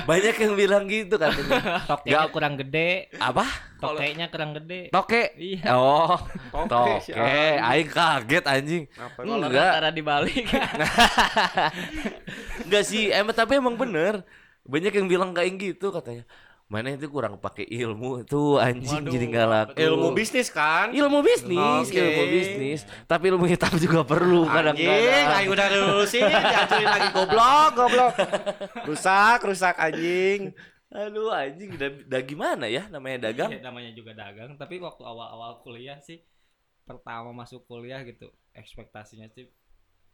banyak yang bilang gitu katanya. Tokenya Nggak- kurang gede, apa? Tokenya kurang gede. toke? Iya. oh Toke, aing kaget anjing. Apa? Enggak. Antara dibalik enggak sih emang tapi emang bener. Banyak yang bilang kayak gitu katanya mana itu kurang pakai ilmu tuh anjing Waduh, jadi nggak laku Ilmu bisnis kan? ilmu bisnis Oke. ilmu bisnis tapi ilmu hitam juga perlu Anjing, kadang-kadang aing udah lulusin, dihancurin lagi goblok, goblok. Rusak, rusak anjing. aduh anjing udah, udah gimana ya namanya dagang Iya, namanya juga dagang, tapi waktu awal-awal kuliah sih pertama masuk kuliah gitu, ekspektasinya sih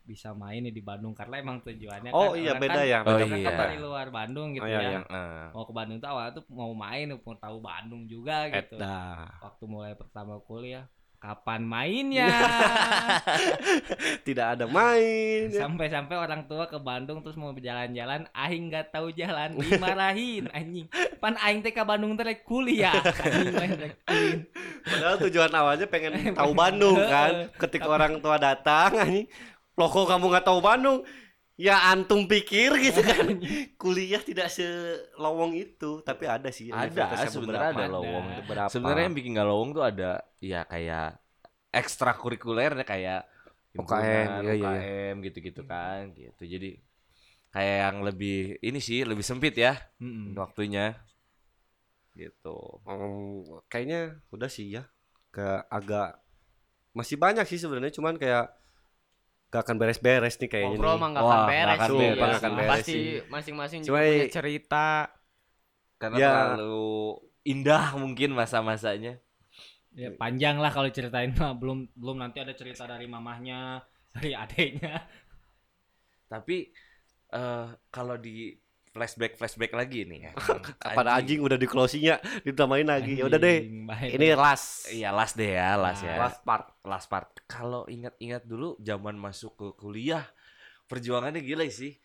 bisa main nih di Bandung karena emang tujuannya Oh kan iya beda kan, ya, Oh, beda orang iya. kan dari luar Bandung gitu Oh, iya, ya. iya. Heeh. Mau ke Bandung tuh awalnya tuh mau main, mau tahu Bandung juga gitu. Eta. Waktu mulai pertama kuliah, kapan mainnya? Tidak ada main. Sampai-sampai orang tua ke Bandung terus mau berjalan-jalan, aing nggak tahu jalan, dimarahin anjing. Pan aing teh ke Bandung teh. Anjing kuliah. Padahal tujuan awalnya pengen tahu Bandung kan. Ketika orang tua datang anjing, loh kok kamu nggak tahu Bandung? Ya antum pikir gitu kan. Kuliah tidak selowong itu, tapi ada sih Ada, sebenarnya ada lowong. Sebenarnya yang bikin nggak lowong tuh ada ya kayak ekstrakurikulernya kayak UKM, iya. UKM gitu-gitu kan gitu jadi kayak yang lebih ini sih lebih sempit ya Mm-mm. waktunya gitu Hmm, kayaknya udah sih ya. Ke agak masih banyak sih sebenarnya cuman kayak gak akan beres-beres nih kayaknya. ngobrol nih. mah Wah, akan beres akan sih. beres. Nggak akan beres pasti sih. masing-masing Cuma juga punya cerita karena Ya. terlalu indah mungkin masa-masanya Ya, panjang lah kalau ceritain mah belum belum nanti ada cerita dari mamahnya, dari adeknya. tapi eh kalau di flashback flashback lagi nih ya Pada anjing udah di closingnya ditambahin lagi. Ya udah deh. Anjing. Ini last. iya last deh ya last ya Last part. last part. Kalau ingat-ingat dulu zaman masuk ke kuliah, perjuangannya gila sih.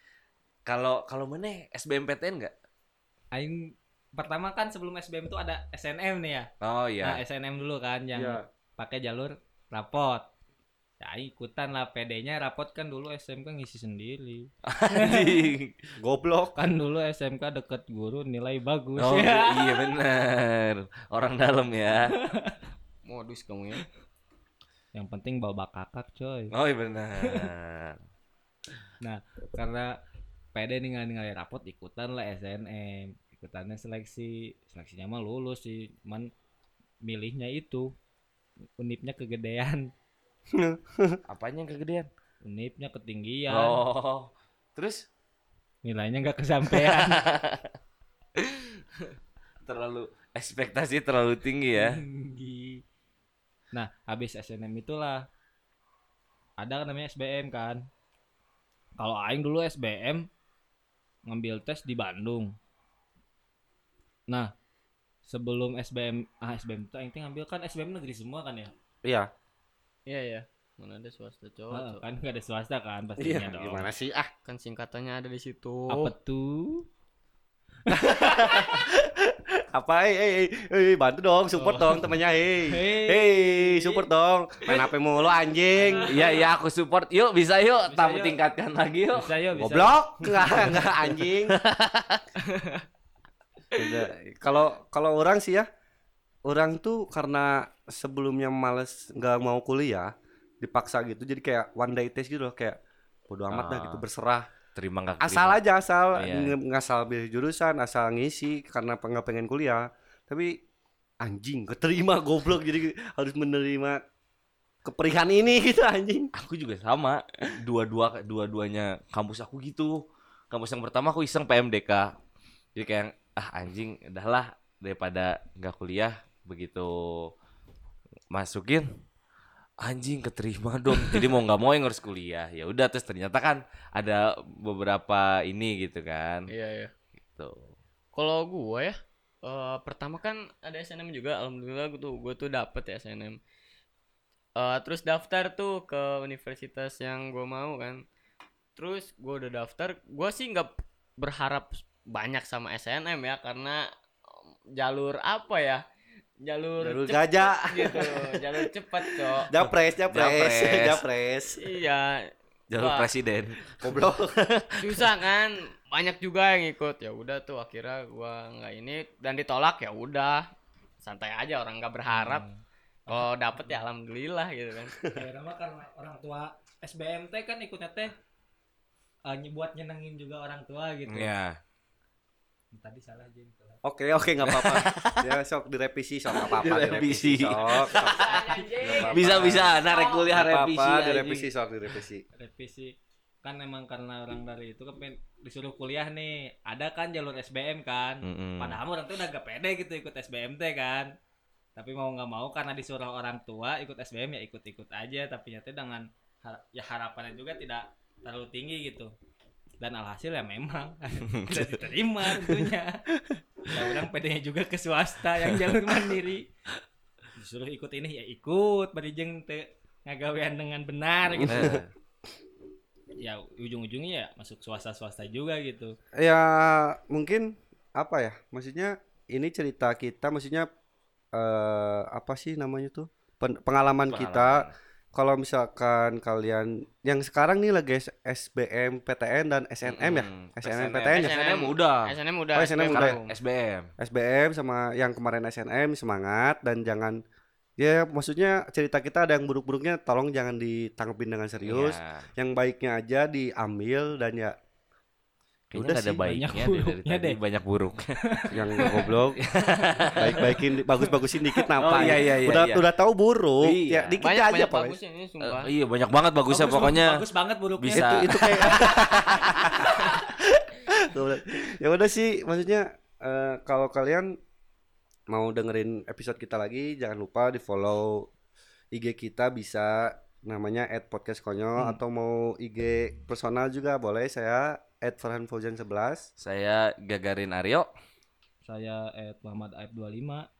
Kalau kalau mana SBMPTN enggak? aing pertama kan sebelum SBM itu ada SNM nih ya. Oh Nah, iya. SNM dulu kan yang Iya. pakai jalur rapot. Ya ikutan lah PD-nya rapot kan dulu SMK ngisi sendiri. Anjing. Goblok. Kan dulu SMK deket guru nilai bagus. Oh ya. iya benar. Orang dalam ya. modus kamu ya Yang penting bawa kakak coy. Oh iya benar. Karena PD nih nggak nilai rapot ikutan lah SNM. Ikutannya seleksi. Seleksinya mah lulus sih. Cuman milihnya itu unipnya kegedean. Apanya yang kegedean? Unipnya ketinggian. Oh. Terus Nilainya nggak kesampaian. terlalu ekspektasi terlalu tinggi ya. tinggi. Nah, habis SNM itulah ada kan namanya SBM kan. Kalau aing dulu SBM ngambil tes di Bandung. Nah, sebelum SBM ah SBM itu aing teh ngambil kan SBM negeri semua kan ya. Iya. Iya ya mana ada swasta cowok Ah, cowok. kan nggak ada swasta kan Iya, pastinya dong. gimana sih? Ah, kan singkatannya ada di situ Apa tuh? apa eh eh eh, eh, bantu dong, support dong temannya, hei. Hei. Support dong. Main HP mulu anjing. Iya iya aku support. Yuk bisa yuk. Bisa, Tamu yuk. tingkatkan lagi yuk. Bisa yuk, bisa. Goblok. Enggak, enggak anjing. Kalau kalau orang sih ya, orang tuh karena sebelumnya males nggak mau kuliah, dipaksa gitu jadi kayak one day test gitu loh kayak bodo amat dah Ah. gitu berserah Terima nggak? asal aja asal Iya. ngasal pilih jurusan asal ngisi karena nggak pengen kuliah tapi anjing keterima goblok jadi harus menerima keperihan ini gitu anjing Aku juga sama. Dua-dua dua-duanya kampus aku gitu. Kampus yang pertama aku iseng PMDK. Jadi kayak ah anjing udahlah daripada nggak kuliah begitu masukin anjing keterima dong. Jadi mau nggak mau yang harus kuliah. Ya udah terus ternyata kan ada beberapa ini gitu kan. iya iya Gitu. kalau gua ya eh, pertama kan ada SNM juga alhamdulillah gua tuh gua tuh dapet ya SNM Eh, terus daftar tuh ke universitas yang gua mau kan terus gue udah daftar gue sih nggak berharap banyak sama SNM ya karena jalur apa ya jalur, Jalur cepet gajah. gitu jalur cepet cok Japres, japres, Japres. iya Jalur Wah. presiden. Goblok. susah kan banyak juga yang ikut ya udah tuh akhirnya gua nggak ini dan ditolak ya udah santai aja orang nggak berharap Hmm. kalau dapet ya alhamdulillah gitu kan mah karena orang tua SBMT kan ikutnya teh eh, ny- buat nyenengin juga orang tua gitu. Iya. Tadi salah salah. Oke, oke nggak apa-apa. Ya sok direvisi sok nggak apa-apa Direvisi. direvisi sok. Bisa bisa narek kuliah revisi. apa-apa anjing. direvisi sok direvisi. Revisi kan emang karena orang dari itu kan disuruh kuliah nih ada kan jalur SBM kan Mm-mm. padahal orang tuh udah gak pede gitu ikut SBMT kan tapi mau nggak mau karena disuruh orang tua ikut SBM ya ikut-ikut aja tapi nyata dengan har- ya harapannya juga tidak terlalu tinggi gitu dan alhasil ya memang. Tidak diterima tentunya. Ya orang pedenya juga ke swasta yang jalur mandiri. Disuruh ikut ini ya ikut. Berijeng te ngagawean dengan benar gitu. Ya ujung-ujungnya ya masuk swasta-swasta juga gitu. Ya mungkin apa ya? Maksudnya ini cerita kita maksudnya eh apa sih namanya tuh? Pen- pengalaman kita kalau misalkan kalian yang sekarang nih lagi S- SBM, PTN dan SNM ya? SNM, PTN ya? SNM udah. SNM udah Oh, SNM udah. SBM. SBM sama yang kemarin SNM semangat dan jangan ya maksudnya cerita kita ada yang buruk-buruknya tolong jangan ditanggepin dengan serius. Iya. Yang baiknya aja diambil dan ya Kayaknya Udah ada sih, baiknya banyak deh dari tadi deh. banyak buruk. yang goblok baik-baikin bagus-bagusin dikit Oh, apa iya, iya, iya, udah iya. udah tahu buruk Iya. ya dikit banyak aja banyak pokoknya. bagusnya ini sumpah iya banyak banget bagusnya Bagus, pokoknya. bagus banget buruknya Bisa. itu itu kayak ya udah sih maksudnya eh, kalau kalian mau dengerin episode kita lagi jangan lupa di follow IG kita bisa namanya at podcast konyol atau mau IG personal juga boleh saya at Farhan Fauzan 11 Saya Gagarin Aryo. saya at Muhammad Aib 25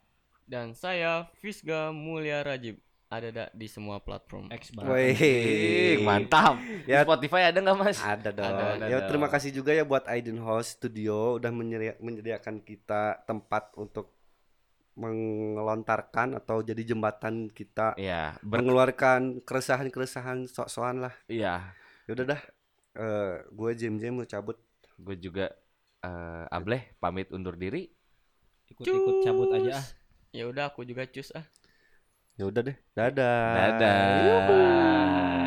dan saya Fisga Mulia Rajib ada da- di semua platform X banget Wih, mantap. Ya. Di Spotify ada nggak mas? Ada dong. Ada, ada ya dong. terima kasih juga ya buat Aiden Host Studio udah menyedia- menyediakan kita tempat untuk mengelontarkan atau jadi jembatan kita Iya. Ber- mengeluarkan keresahan-keresahan sok-sokan lah. Iya. Ya udah dah. Eh gue Jim Jim mau cabut. Gue juga eh, Ableh pamit undur diri. ikut-ikut cabut aja ah ya udah aku juga cus ah Ya udah deh. Dadah. Dadah.